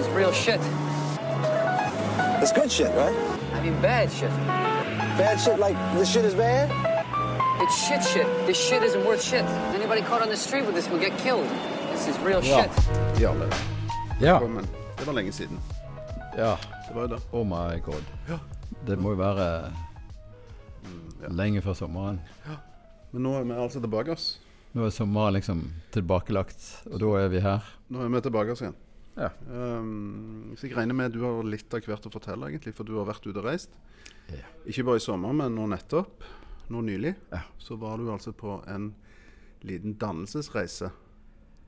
is real shit. It's good shit, right? I mean, bad shit. Bad shit like this shit is bad? It's shit shit. This shit isn't worth shit. Anybody caught on the street with this will get killed. This is real Ja. shit. Jarle. Ja. Velkommen. Det var lenge siden. ja. Det var det. Oh my god. Det må jo være ja. lenge før sommeren. Ja. Men nå er vi altså tilbake oss. Nå er sommeren liksom tilbakelagt, og da er vi her. Nå er vi tilbake oss igjen. Ja. Um, så jeg regner med du har litt av hvert å fortelle, egentlig, for du har vært ute og reist. Ja. Ikke bare i sommer, men nå nettopp. Nå nylig. Ja. Så var du altså på en liten dannelsesreise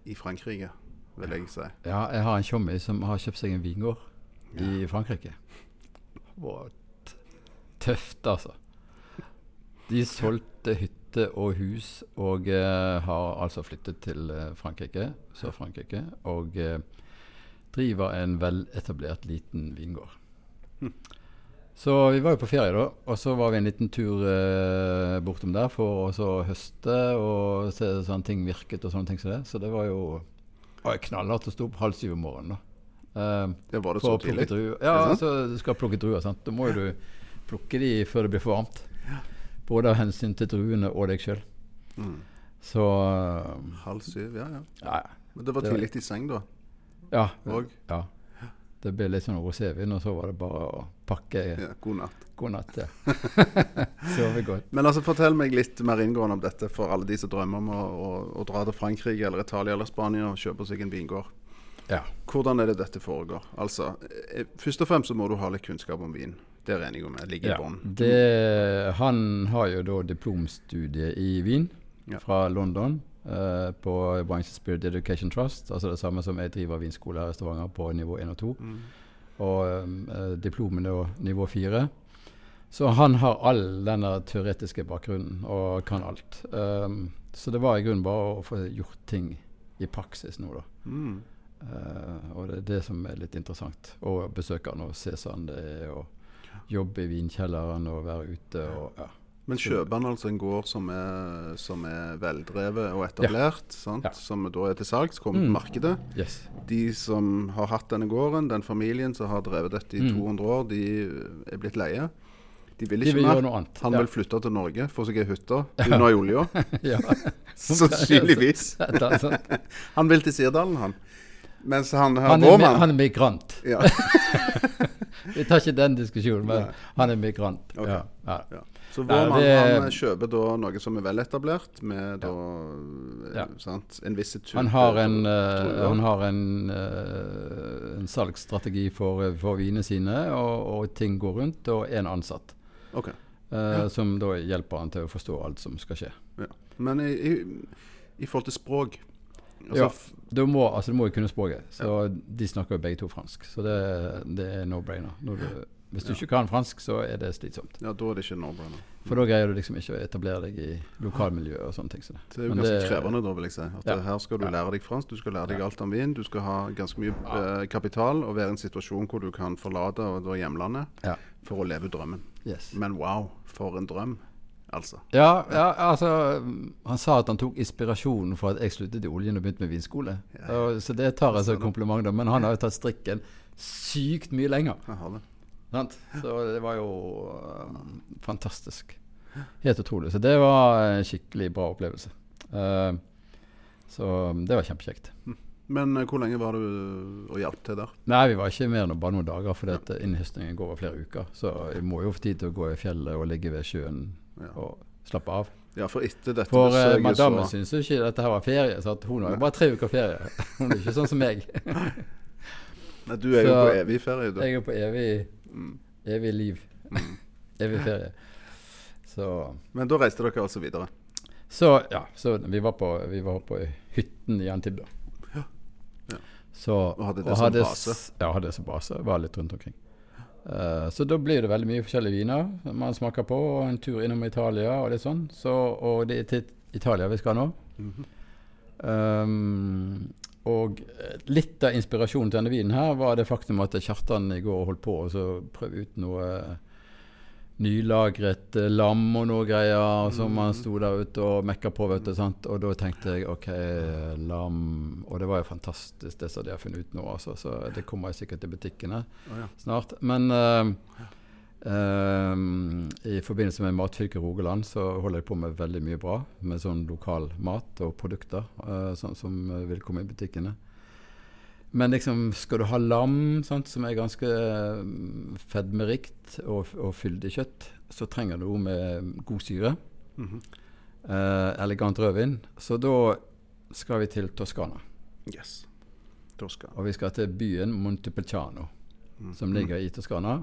i Frankrike, vil jeg si. Ja, jeg har en tjommi som har kjøpt seg en vingård i Frankrike. What? Tøft, altså. De solgte hytte og hus og uh, har altså flyttet til eh, Frankrike, Sør-Frankrike, og eh, driver en veletablert liten vingård. Så vi var jo på ferie, da. Og så var vi en liten tur eh, bortom der for å høste og se sånne ting virket og sånne ting som det. Så det var jo var knallhardt å stå opp halv syv om morgenen. da. Eh, Det var det så tidlig. druer. Er Ja, altså, du skal plukke druer. sant? Da må jo du plukke de før det blir for varmt. Både av hensyn til druene og deg sjøl. Mm. Så eh, Halv syv, ja ja. ja, Men det var Det var- tidlig i seng, da. Ja, ja. Det ble litt sånn rosévin, og så var det bare å pakke ja, god natt. god natt. Ja. Sove godt. Men altså, fortell meg litt mer inngående om dette for alle de som drømmer om å, å, å dra til Frankrike eller Italia eller Spania og kjøpe seg en vingård. Ja. Hvordan er det dette foregår? Altså, eh, Først og fremst så må du ha litt kunnskap om vin. Det regner jeg med ligger i Ja, bånn. han har jo da diplomstudie i Wien Ja. fra London eh, på Wine Spirit Education Trust. Altså det samme som jeg driver vinskole her i Stavanger på nivå 1 og 2. Mm. Og eh, diplomen er nivå 4. Så han har all denne teoretiske bakgrunnen og kan alt. Um, så det var i grunnen bare å få gjort ting i praksis nå, da. Mm. Uh, og det er det som er litt interessant. Å besøke han og se sånn det er, og jobbe i vinkjelleren og være ute og ja. Men kjøper han altså en gård som er, som er veldrevet og etablert, sant? Ja. som da er til salgs, kommer Mm. på markedet. Yes. De som har hatt denne gården, den familien som har drevet dette i Mm. 200 år, de er blitt leie. De vil De ikke vil gjøre mer. Han ja. vil flytte til Norge, få seg ei hytte unna olja. ja. Sannsynligvis. Han vil til Sirdalen, han. Mens han her Han er, han er migrant. ja. Vi tar ikke den diskusjonen, men Nei. han er migrant. Okay. Ja. Ja. Så vår mann han kjøper da noe som er veletablert, med da eh, Ja. sant, en viss type Han har en, uh, han har en, uh, en salgsstrategi for, for vinene sine, og, og ting går rundt, og en ansatt. Okay. Uh, Som da hjelper han til å forstå alt som skal skje. Ja. Men i, i, i forhold til språk altså, Ja. Du må, altså, du må jo kunne språket. Så De snakker jo begge to fransk, så det, det er no-brainer. Hvis du Ja. ikke kan fransk, så er det slitsomt. ja, da er det ikke no-brainer. For da greier du liksom ikke å etablere deg i lokalmiljøet og sånne ting. Så det. Det er jo Men ganske det- krevende, da, vil jeg si. At Ja. Her skal du lære deg fransk, du skal lære deg alt om vin. Du skal ha ganske mye eh, kapital og være i en situasjon hvor du kan forlate og da hjemlandet for å leve drømmen. Yes. Men wow, for en drøm, altså. Ja, ja, altså Han sa at han tok inspirasjonen for at jeg sluttet i oljen og begynte med vinskole. Ja. Og, så det tar jeg som kompliment, da. Men han har jo tatt strikken sykt mye lenger. Det. Så det var jo um, fantastisk. Helt utrolig. Så det var en skikkelig bra opplevelse. Uh, så um, det var kjempekjekt. Men eh, hvor lenge var du og hjalp til der? Nei, vi var ikke mer enn bare noen dager, for innhøstningen går over flere uker. Så vi må jo få tid til å gå i fjellet og ligge ved sjøen Ja, og slappe av. ja for etter dette For uh, besøket madammen så syns jo ikke dette her var ferie, så hun har jo bare tre uker ferie. Hun er ikke sånn som meg. Nei, Du er jo på evig ferie, du. Jeg er på evig, Mm. evig liv. Mm. evig ferie. Så Men da reiste dere altså videre. Så ja, så vi var på, vi var på hytten i Antibes. Ja. Ja. Så, Og hadde det som base? Ja, hadde det som base. Var litt rundt omkring. Eh, så da blir det veldig mye forskjellige viner man smaker på. Og en tur innom Italia og litt sånn. Så, og det er til Italia vi skal nå. Mhm. Um, og litt av inspirasjonen til denne vinen her var det faktum at Kjartan i går holdt på å så prøve ut noe nylagret eh, lam og noe greier som man sto der ute og mekka på. vet du, sant? Og da tenkte jeg OK, lam Og det var jo fantastisk, det som de har funnet ut nå. Altså, så det kommer jeg sikkert til butikkene oh, ja. snart. Men uh, eh, i forbindelse med Matfylket Rogaland så holder jeg på med veldig mye bra med sånn lokal mat og produkter uh, som, som vil komme i butikkene. Men liksom, skal du ha lam, sant, som er ganske mm, fedmerikt og, og fyldig kjøtt, så trenger du noe med god syre. Mhm. eh, elegant rødvin. Så da skal vi til Toskana. Yes. Toskana. Og vi skal til byen Montepulciano, Mm. som ligger i Toskana.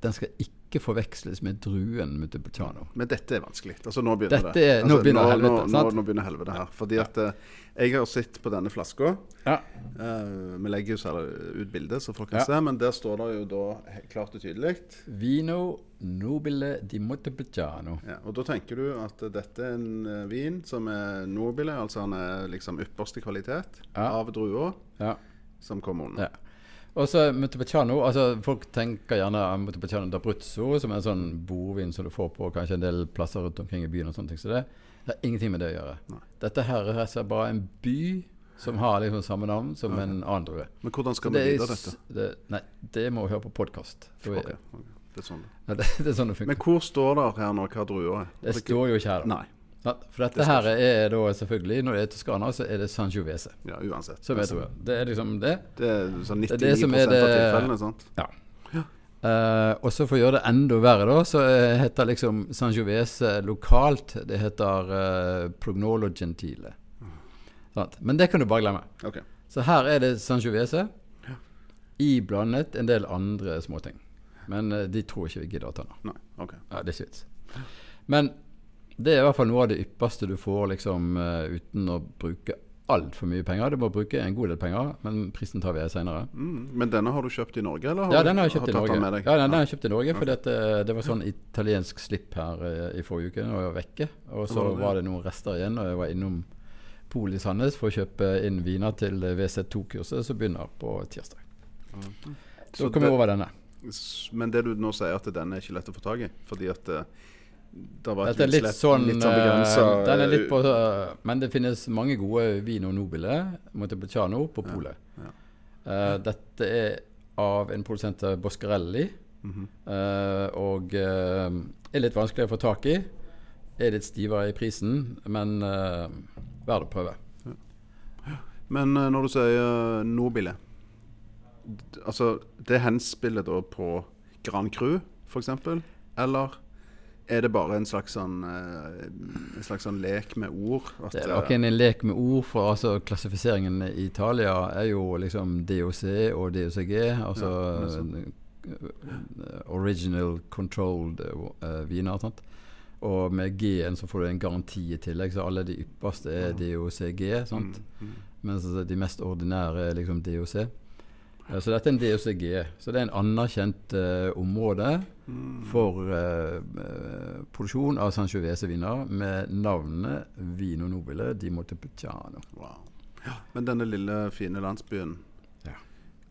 Den skal ikke forveksles med druen Montepulciano. Men dette er vanskelig. Altså, nå begynner Dette det. Altså, nå begynner nå, helvete, Nå, nå, begynner helvete her. Fordi at eh, jeg har sett på denne flaska. Ja. Uh, vi legger jo særlig ut bildet, så folk kan Ja. se. Men der står det jo da klart og tydelig. Vino nobile di Montepulciano. Ja, og da tenker du at dette er en eh, vin som er nobile, altså han er liksom ypperste kvalitet av druer Ja. som kommer under. Og så Montepulciano altså Folk tenker gjerne Montepulciano d'Abruzzo, som er en sånn bordvin som du får på kanskje en del plasser rundt omkring i byen. og sånne ting Så det, det har ingenting med det å gjøre. Nei. Dette her er bare en by som har liksom samme navn som en annen drue. Men hvordan skal vi videre dette? Det, nei, det må vi høre på podkast. Ok, ok. Det er sånn. det. Det, er sånn det Men hvor står det her nå hva druer er? Det står jo ikke her, da. Nei. Sant? For dette Det her er da selvfølgelig, når det er Toskana, så er det Sangiovese. Ja, uansett. Som tror. Det er liksom det. Det er sånn 99 Det er det som er av tilfellene, sant? Eh, og så for å gjøre det enda verre, da, så eh, heter liksom Sangiovese lokalt Det heter uh, Prognolo Gentile. Sant? Men det kan du bare glemme. Okay. Så her er det Sangiovese iblandet en del andre småting. Men uh, de tror ikke vi gidder å ta nå. Nei, ok. Ja, det er ikke vits. Men det er i hvert fall noe av det ypperste du får liksom eh, uten å bruke altfor mye penger. Du må bruke en god del penger, men prisen tar vi senere. Mm. Men denne har du kjøpt i Norge, eller? har Ja, den har jeg kjøpt i Norge. den? Ja, den, den har jeg kjøpt i Norge For okay. det, det var sånn italiensk slipp her i, i forrige uke når jeg var vekke. Og så Var det noen rester igjen, og jeg var innom Pol i Sandnes for å kjøpe inn viner til WC2-kurset som begynner på tirsdag. Så, Så kom jeg det- over denne. Men det du nå sier, at denne er ikke lett å få tak i? Fordi at eh, det var et Dette er litt sånn, litt sånn eh, Den er litt eh, på Men det finnes mange gode vino nobile Montepulciano på polet. ja. Eh, dette er av en produsent av Boscarelli. Mhm. eh, og er litt vanskelig å få tak i. Er litt stivere i prisen, men uh, verd å prøve. Men eh, når du sier nobile Altså, det henspiller da på Grand Cru, f.eks.? Eller er det bare en slags sånn eh, En slags sånn lek med ord? At, Det er eh, nok en lek med ord, for altså, klassifiseringen i Italia er jo liksom DOC og DOCG. Altså Ja, sånn. eh, Original Controlled uh, viner. Sant? Og med G-en så får du en garanti i tillegg, så alle de ypperste er DOCG. Sant? mm, Mens de mest ordinære er liksom DOC. Så dette er en DOCG. Så det er en anerkjent uh, område mm. for eh, produksjon av Sangiovese-viner med navnet Vino Nobile di Montepulciano. Wow. Men denne lille, fine landsbyen, Ja.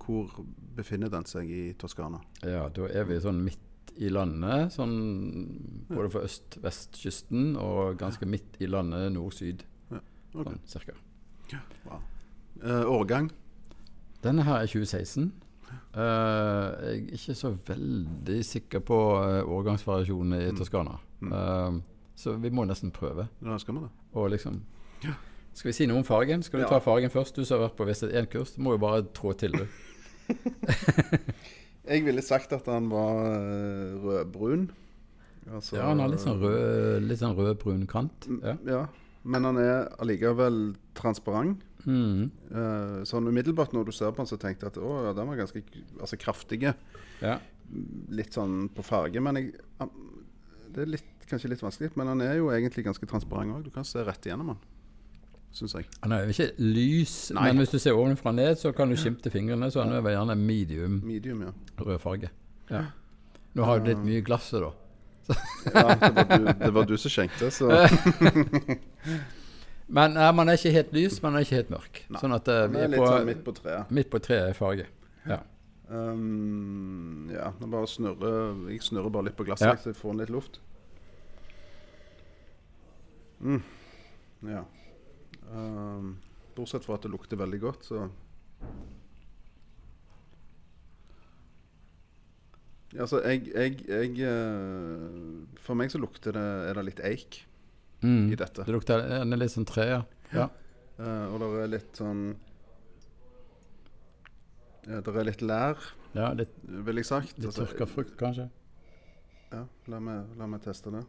hvor befinner den seg i Toskana? Ja, da er vi sånn midt i landet, sånn både for øst-vestkysten og ganske midt i landet nord-syd. Ok. Sånn cirka. Wow. Eh, årgang? Denne her er 2016. Uh, jeg er ikke så veldig sikker på uh, årgangsvariasjonen i Mm. Toskana. Mm. Eh, så vi må nesten prøve. Ja, skal vi det. Og liksom Ja. Skal vi si noe om fargen? Skal du Ja. ta fargen først? Du som har vært på VC1-kurs. Du må jo bare trå til, du. Jeg ville sagt at han var eh, rødbrun. Altså, Ja, han har litt sånn rød, litt sånn rødbrun kant. Mm, Ja. ja. Men han er allikevel transparent. Mm. Eh, sånn umiddelbart når du ser på den, så tenkte jeg at å, ja, den var ganske altså, kraftige. ja. Litt sånn på farge. Men jeg, det er litt, kanskje litt vanskelig, men han er jo egentlig ganske transparent òg. Du kan se rett igjennom han, syns jeg. Han er jo ikke lys, Nei. men hvis du ser ovenfra ned, så kan du skimte fingrene. Så han er gjerne medium Medium, ja. rød farge. Ja. Nå har det blitt mye glasset, da. ja det, var du, det var du som skjenkte, så Men nei, man er ikke helt lys, man er ikke helt mørk. Nei. Sånn at uh, vi er er litt på, sånn midt på treet. midt på treet i farge. Ja. Um, ja, nå bare snurrer Jeg snurrer bare litt på glasset, Ja. så jeg får litt luft. Mm. Ja. Um, bortsett fra at det lukter veldig godt, så Altså, jeg, jeg, jeg eh, For meg så lukter det Er det litt eik Mm. i dette. Det lukter er litt sånn tre, ja. ja. Uh, og det er litt sånn ja, Det er litt lær, ja litt, vil jeg sagt. litt Altså, tørka frukt, kanskje. Ja, la meg, la meg teste det.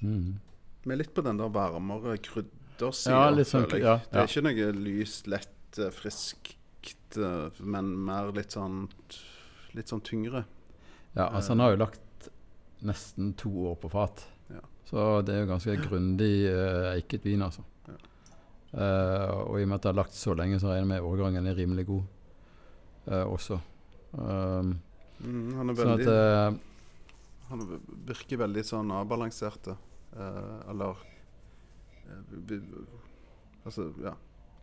Mm. Vi er litt på den der varmere kryddersida, Ja, sånn- jeg. ja, Det er ikke noe lyst, lett, eh, friskt, eh, men mer litt sånn Litt sånn tyngre. Ja, altså han har jo lagt nesten to år på fat. Ja. Så det er jo ganske grundig uh, eiket vin, altså. Eh, og i og med at det har lagt så lenge, så regner jeg med årgangen er rimelig god uh, også. Um, Mm, han er sånn at Han virker veldig sånn avbalansert, eller Altså, ja.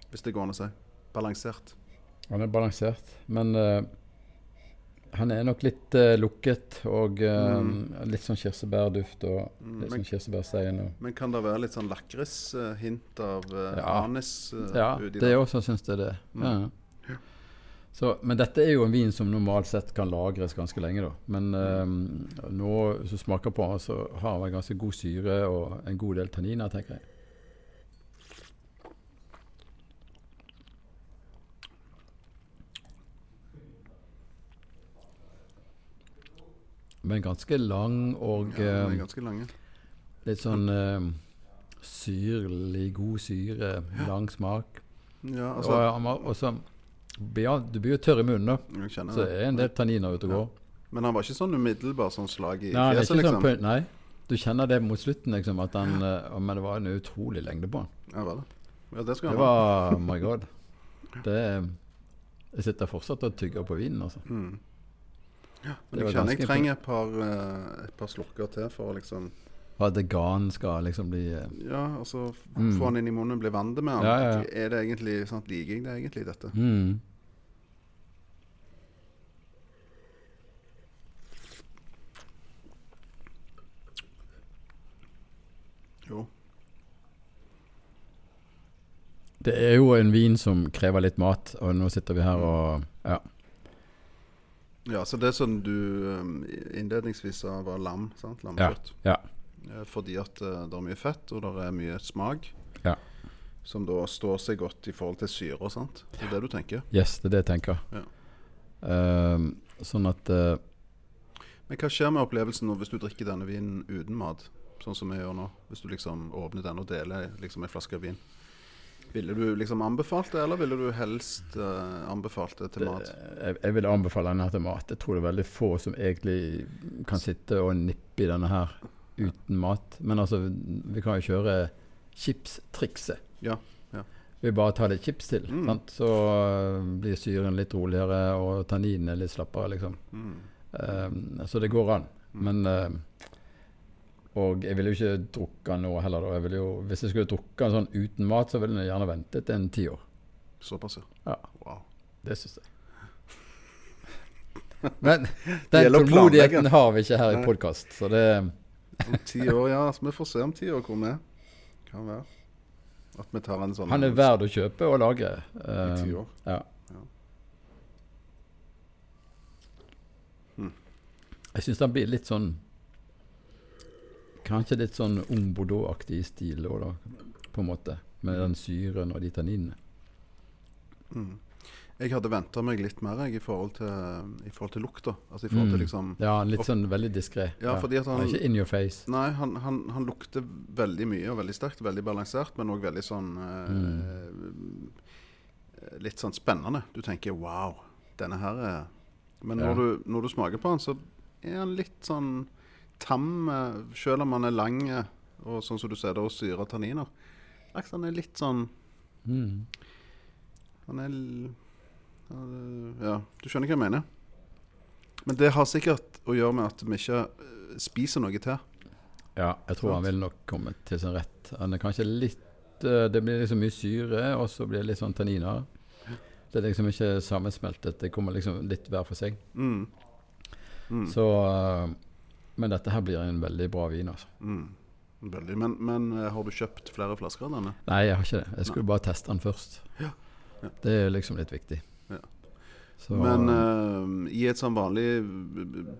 Hvis det går an å si. Balansert. han er balansert. Men han er nok litt uh, lukket og eh, litt sånn kirsebærduft og Mm, litt men, sånn kirsebærstein. Men kan det være litt sånn lakrishint uh, av eh, Ja. anis eh, ja, det er også syns jeg det. Mm. Ja. Så, men dette er jo en vin som normalt sett kan lagres ganske lenge. da. Men eh, nå hvis du smaker på den, så har den ganske god syre og en god del tanniner, tenker jeg. Men ganske lang og Ja, de eh, er ganske lange. litt sånn eh, syrlig, god syre, lang smak. Ja, altså og, og så ja, Du blir jo tørr i munnen, da. Så det er en del tanniner ute og går. Men han var ikke sånn umiddelbar sånn slag i Nei, er fjeset, liksom? sånn nei, du kjenner det mot slutten, liksom. At han, eh, men det var en utrolig lengde på han. Ja, var det? Ja, det Det var oh my god. Det Jeg sitter fortsatt og tygger på vinen, altså. Mm. Ja, men jeg kjenner jeg trenger et par, eh, et par slurker til for å liksom at vegan skal liksom bli eh, Ja, altså Mm. få han inn i munnen, bli vant med den. Ja, ja, ja. Er det egentlig sant, Liker jeg det egentlig, dette? mm. Jo. Det er jo en vin som krever litt mat, og nå sitter vi her og Ja. Ja, så det som du um, innledningsvis sa var lam, sant? Lammekjøtt. ja. ja. Fordi at eh, det er mye fett, og det er mye smak. Ja. Som da står seg godt i forhold til syre, sant? Det er det du tenker? Yes, det er det jeg tenker. Ja. Ehm, sånn at uh, Men hva skjer med opplevelsen hvis du drikker denne vinen uten mat? Sånn som vi gjør nå. Hvis du liksom åpner den og deler liksom en flaske vin. Ville du liksom anbefalt det, eller ville du helst uh, anbefalt det til mat? jeg, jeg vil anbefale denne til mat. Jeg tror det er veldig få som egentlig kan sitte og nippe i denne her uten mat. Men altså, vi kan jo kjøre chipstrikset. Ja, ja. Vi bare tar litt chips til, Mm. sant? så øh, blir syren litt roligere, og tanninene litt slappere, liksom. Mm. Um, så det går an. Men ehm, Og jeg ville jo ikke drukket den nå heller. Da. Jeg ville jo, hvis jeg skulle drukke den sånn uten mat, så ville jeg gjerne ventet en ti år. Såpass, ja. Ja, Wow. det syns jeg. Men den tålmodigheten har vi ikke her i podkast, så det Om ti år, ja. Så vi får se om ti år hvor vi. Kan være. At vi tar en sånn Han er verd å kjøpe og lage. i ti Ehm, år. Ja. Ja. Hmm. Jeg syns den blir litt sånn Kanskje litt sånn ung Bordeaux-aktig stil òg, da. På en måte. Med den syren og de tanninene. Mm. Jeg hadde venta meg litt mer jeg, i forhold til, i forhold til lukta. Altså forhold til Mm. liksom Ja, litt sånn veldig diskré. Ja, er ikke in your face. Nei, han, han, han lukter veldig mye og veldig sterkt. Veldig balansert, men òg veldig sånn Mm. eh, Litt sånn spennende. Du tenker 'wow, denne her er Men Ja. når, du, når du smaker på han, så er han litt sånn tam, eh, selv om han er lang eh, og sånn som du sier, det og syre tanniner. Akkurat han er litt sånn Mm. Han er Ja, du skjønner hva jeg mener. Men det har sikkert å gjøre med at vi ikke eh, spiser noe til. Ja, jeg tror han vil nok komme til sin rett. Han er kanskje litt Det blir liksom mye syre, og så blir det litt sånn tanniner. Det er liksom ikke sammensmeltet. Det kommer liksom litt hver for seg. Mm. Mm. Så Men dette her blir en veldig bra vin, altså. Mm. Veldig. Men, men eh, har du kjøpt flere flasker av denne? Nei, jeg har ikke det. Jeg skulle bare teste den først. Ja. Ja. Det er liksom litt viktig. Ja. Så, Men uh, i et sånn vanlig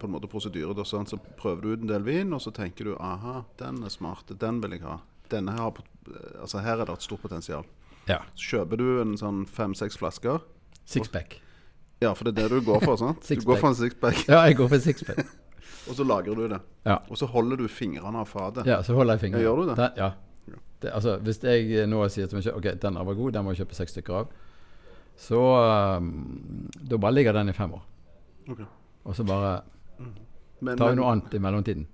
på en måte prosedyre da, sånn, så prøver du ut en del vin, og så tenker du aha, den er smart, den vil jeg ha. Denne her, eh, altså her er det et stort potensial. ja. Så kjøper du en sånn fem-seks flasker. Sixpack. Ja, for det er det du går for. sant? Du går for en sixpack, Ja, jeg går for sixpack. og så lagrer du det. Ja. Og så holder du fingrene av fatet. ja, så holder jeg fingrene. Ja, gjør du det? Den, ja. Det, altså, hvis jeg nå sier til meg selv Ok, denne var god, den må jeg kjøpe seks stykker av, så um, Da bare ligger den i fem år. Okay. Og så bare Men, tar vi noe annet i mellomtiden.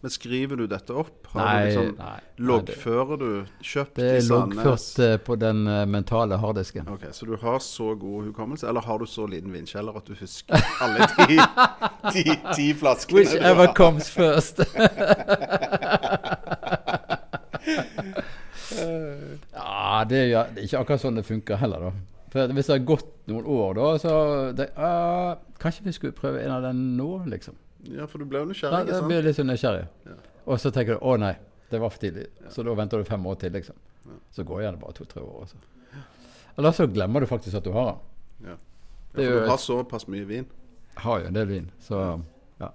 Men skriver du dette opp? Har Nei, du liksom, nei, Loggfører du kjøpt det er loggført eh, på den eh, mentale harddisken. Ok, Så du har så god hukommelse, eller har du så liten vindkjeller at du husker alle ti, ti, ti flaskene? Whichever comes first. ja, det er, det er ikke akkurat sånn det funker heller, da. For Hvis det har gått noen år, da, så det, uh, Kanskje vi skulle prøve en av dem nå, liksom. Ja, for du ble jo nysgjerrig, Ja, jeg litt sånn nysgjerrig. Ja. Og så tenker du å nei, det var for tidlig. Så da venter du fem år til, liksom. Så går gjerne bare to-tre år. Altså. Eller så glemmer du faktisk at du har den. Ja. Ja, for du har såpass mye vin. Har jo en del vin, så ja.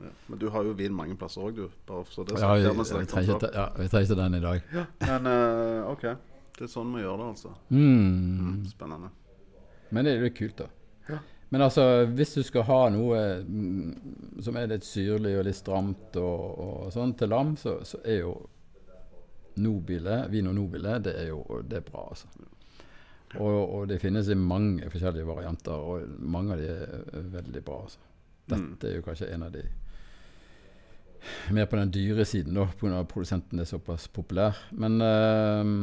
Ja. Men du har jo vin mange plasser òg, du. Bare så det ja vi, om trenger ikke, ja, vi trenger ikke den i dag. Men uh, OK. Det er sånn vi gjør det, altså. Mm. Spennende. Men det er jo kult, da. Ja. Men altså, hvis du skal ha noe mm, som er litt syrlig og litt stramt og, og sånn til lam, så, så er jo Nobile, Vino Nobile, det er jo det er bra, altså. Og, og det finnes i mange forskjellige varianter, og mange av de er veldig bra. altså. Dette er jo kanskje en av de mer på den dyre siden, da, pga. at produsenten er såpass populær. Men eh,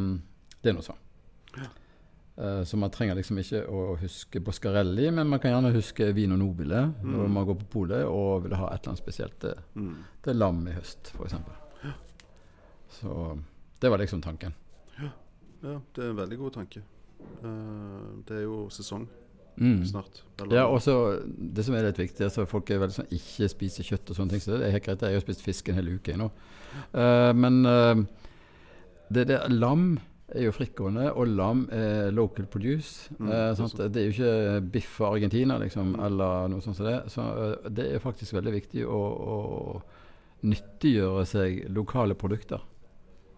det er nå sånn. Eh, så man trenger liksom ikke å huske Boscarelli, men man kan gjerne huske Vino Nobile når man går på polet og vil ha et eller annet spesielt til, Mm. til lam i høst, f.eks. Så det var liksom tanken. Ja, det er en veldig god tanke. Uh, det er jo sesong Mm. snart. Eller- Ja, og så Det som er litt viktig, altså folk er veldig sånn ikke spiser kjøtt og sånne ting, så det er helt greit. Jeg har spist fisk en hel uke nå. Uh, men uh, det, det, lam er jo frittgående, og lam er local produce. Mm, eh, det er jo ikke biff fra Argentina, liksom, eller noe sånt som det. Så eh, det er faktisk veldig viktig å, å nyttiggjøre seg lokale produkter.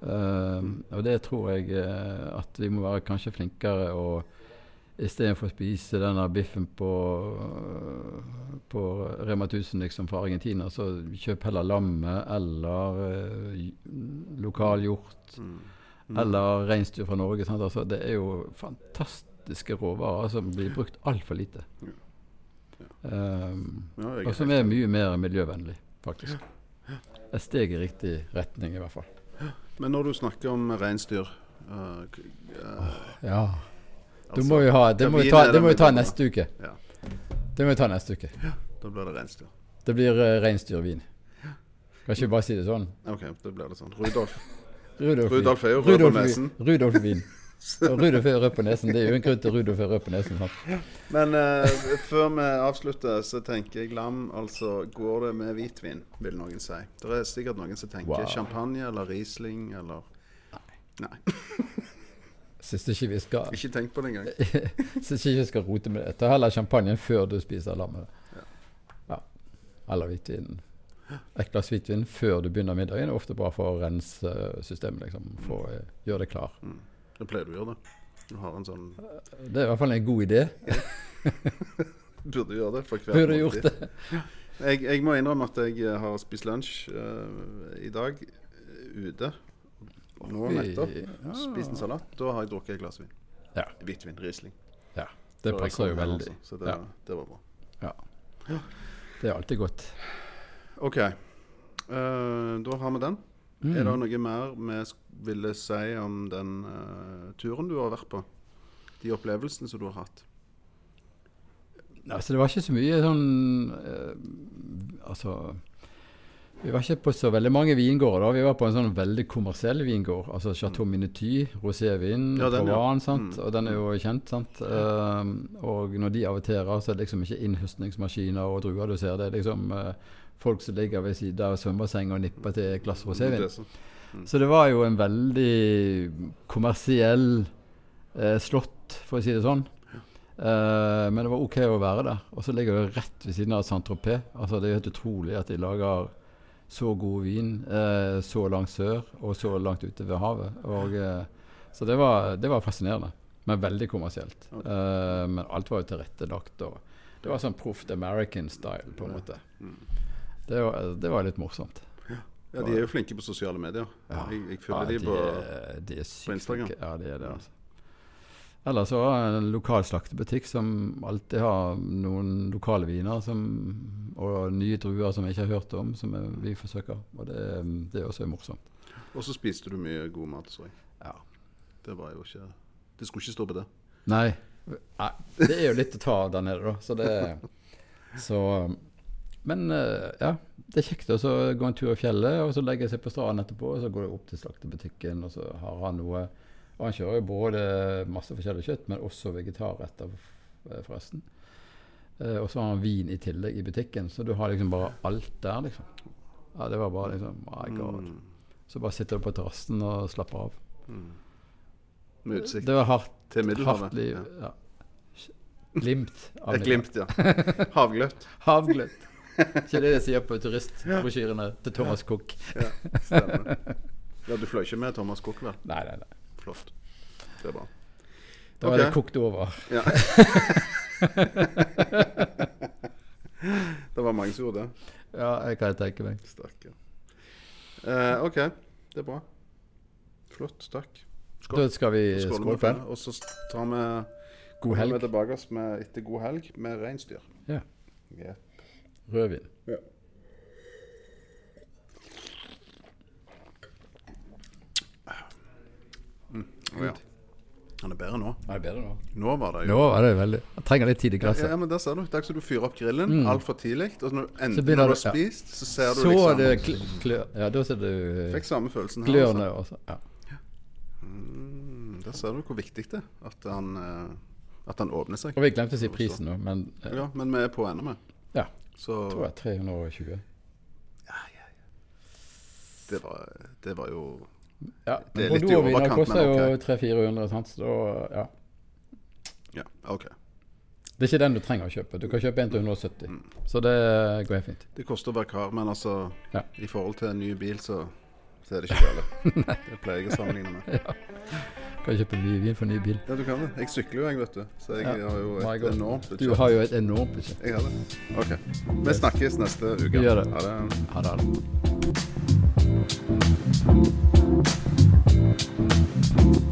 Eh, og det tror jeg eh, at vi må være kanskje flinkere og Istedenfor å spise denne biffen på, på Rema 1000 liksom, fra Argentina, så kjøp heller lammet eller eh, lokal hjort Mm. Eller reinsdyr fra Norge. Altså, det er jo fantastiske råvarer som blir brukt altfor lite. Um, og som er mye mer miljøvennlig, faktisk. Et steg i riktig retning, i hvert fall. Men når du snakker om reinsdyr uh, eh, Ja. Du altså, må jo ha, det må vi ta, må vi vi ta neste uke. Ja. Det må vi ta neste uke. Da blir det reinsdyr. Det blir uh, reinsdyrvin. Kan ikke vi bare si det sånn? OK, da blir det sånn. Rudolf. Rudolf, Rudolf er jo rød på nesen. Rudolf Wien. Rudolf er rød på nesen. Det er jo en grunn til Rudolf er rød på nesen. Sant? Men uh, før vi avslutter, så tenker jeg lam. Altså, går det med hvitvin, vil noen si. Det er sikkert noen som tenker Wow. champagne eller Riesling eller Nei. Syns ikke vi skal Ikke tenk på det engang. Syns ikke vi skal rote med det. Ta heller champagnen før du spiser lammet. Ja. Eller hvitvin. Et glass hvitvin før du begynner middagen er ofte bra for å rense systemet. Liksom. For å eh, gjøre det klar. det pleier du å gjøre det. Du har en sånn Det er i hvert fall en god idé. Burde gjøre det for hver Burde gjort det. Jeg, jeg må innrømme at jeg eh, har spist lunsj uh, i dag eh, ute. Nå nettopp. ja. Spist en salat. Da har jeg drukket et glass vin. Ja. Hvitvin. Riesling. Ja, det passer jo veldig. veldig. altså. Så det, Ja. det var bra. Ja. Det er alltid godt. OK. Uh, da har vi den. Mm. Er det noe mer vi ville si om den uh, turen du har vært på? De opplevelsene som du har hatt? Altså, det var ikke så mye sånn uh, Altså Vi var ikke på så veldig mange vingårder. da. Vi var på en sånn veldig kommersiell vingård. Altså Chateau Minuty, rosévin, Ja, den, ja. Provence, sant? Mm. og den er jo kjent. sant? Eh, og når de aviterer, så er det liksom ikke innhøstningsmaskiner og druer du ser. Det er liksom uh, folk som ligger ved siden av svømmebassenget og nipper til et glass rosévin. Er så- Så det var jo en veldig kommersiell uh, slott, for å si det sånn. Eh, men det var OK å være der. Og så ligger det rett ved siden av Saint-Tropez. Altså, det er jo helt utrolig at de lager så god vin eh, så langt sør og så langt ute ved havet. Og, eh, så det var, det var fascinerende, men veldig kommersielt. Eh, men alt var jo tilrettelagt. Og det var sånn proft American style, på en måte. Det var, det var litt morsomt. Ja, de er jo flinke på sosiale medier. Ja. Jeg, jeg følger Ja, de på er- de sykt Instagram. Ja, de er det, altså. Eller så en lokal slaktebutikk som alltid har noen lokale viner som, og nye druer som jeg ikke har hørt om, som vi forsøker. Og det, det er også morsomt. Og så spiste du mye god mat, så jeg. Ja. Det var jo ikke Det skulle ikke stå på det. Nei, nei, det er jo litt å ta av der nede, da. Så det Så Men eh, ja, det er kjekt å gå en tur i fjellet, og så legge seg på stranden etterpå, og så går jeg opp til slaktebutikken, og så har han noe Og han kjører jo både masse forskjellig kjøtt, men også vegetarretter, f- forresten. Eh, og så har han vin i tillegg i butikken, så du har liksom bare alt der, liksom. Ja, det var bare liksom My God. Mm. Så bare sitter du på terrassen og slapper av. Med utsikt Det var hardt, til Middelhavet. liv. Ja. Ja. Glimt av Et glimt, ja. Havgløtt. Havgløtt. Ikke det de sier på turistbrosjyrene til Thomas Cook. Ja, stemmer. Ja, du fløy ikke med Thomas Cook, vel? Nei, nei, nei. Flott. Det er bra. Da var Ok. det kokt over. Ja. det var mange som gjorde det. Ja, jeg kan tenke meg. Stakkar. Eh, OK, det er bra. Flott. Takk. Da skal vi skåle for det. Og så tar vi God helg. vi tilbake oss med, etter god helg med reinsdyr. Ja. Ja. Rødvin. Oh, ja. Han er bedre nå. Er det bedre nå? Nå var det Nå jo var det veldig Jeg trenger litt tid i glasset. ja, men der ser du. Det er ikke så du fyrer opp grillen Mm. altfor tidlig. Og når, Så enten når du det- har ja. spist, så ser du Så liksom det kl klør Ja, da ser du Fikk samme følelsen her. glørne Altså. også. Ja. Mm, der ser du hvor viktig det er at han, eh, at han åpner seg. Og vi glemte å si prisen nå, men eh, Ja, men vi er på ennå med. ja. Så Tror jeg 320. Ja, det var, det var jo Ja, Det er litt i overkant, koster jo men ok. 300-400, sant. Så ja. Ja, OK. Det er ikke den du trenger å kjøpe. Du kan kjøpe en til 170. Mm. Så det går helt fint. Det koster å være kar, men altså Ja. I forhold til en ny bil, så, så er det ikke galt. det pleier jeg å sammenligne med. Kan kjøpe mye vin for ny bil. Ja, du kan det. Jeg sykler jo, jeg, vet du. Så jeg Ja. har jo et enormt budsjett. Du har jo et enormt budsjett. Jeg har det. OK. Vi snakkes neste uke. Vi gjør det. Ha det. Ha det. Ha det.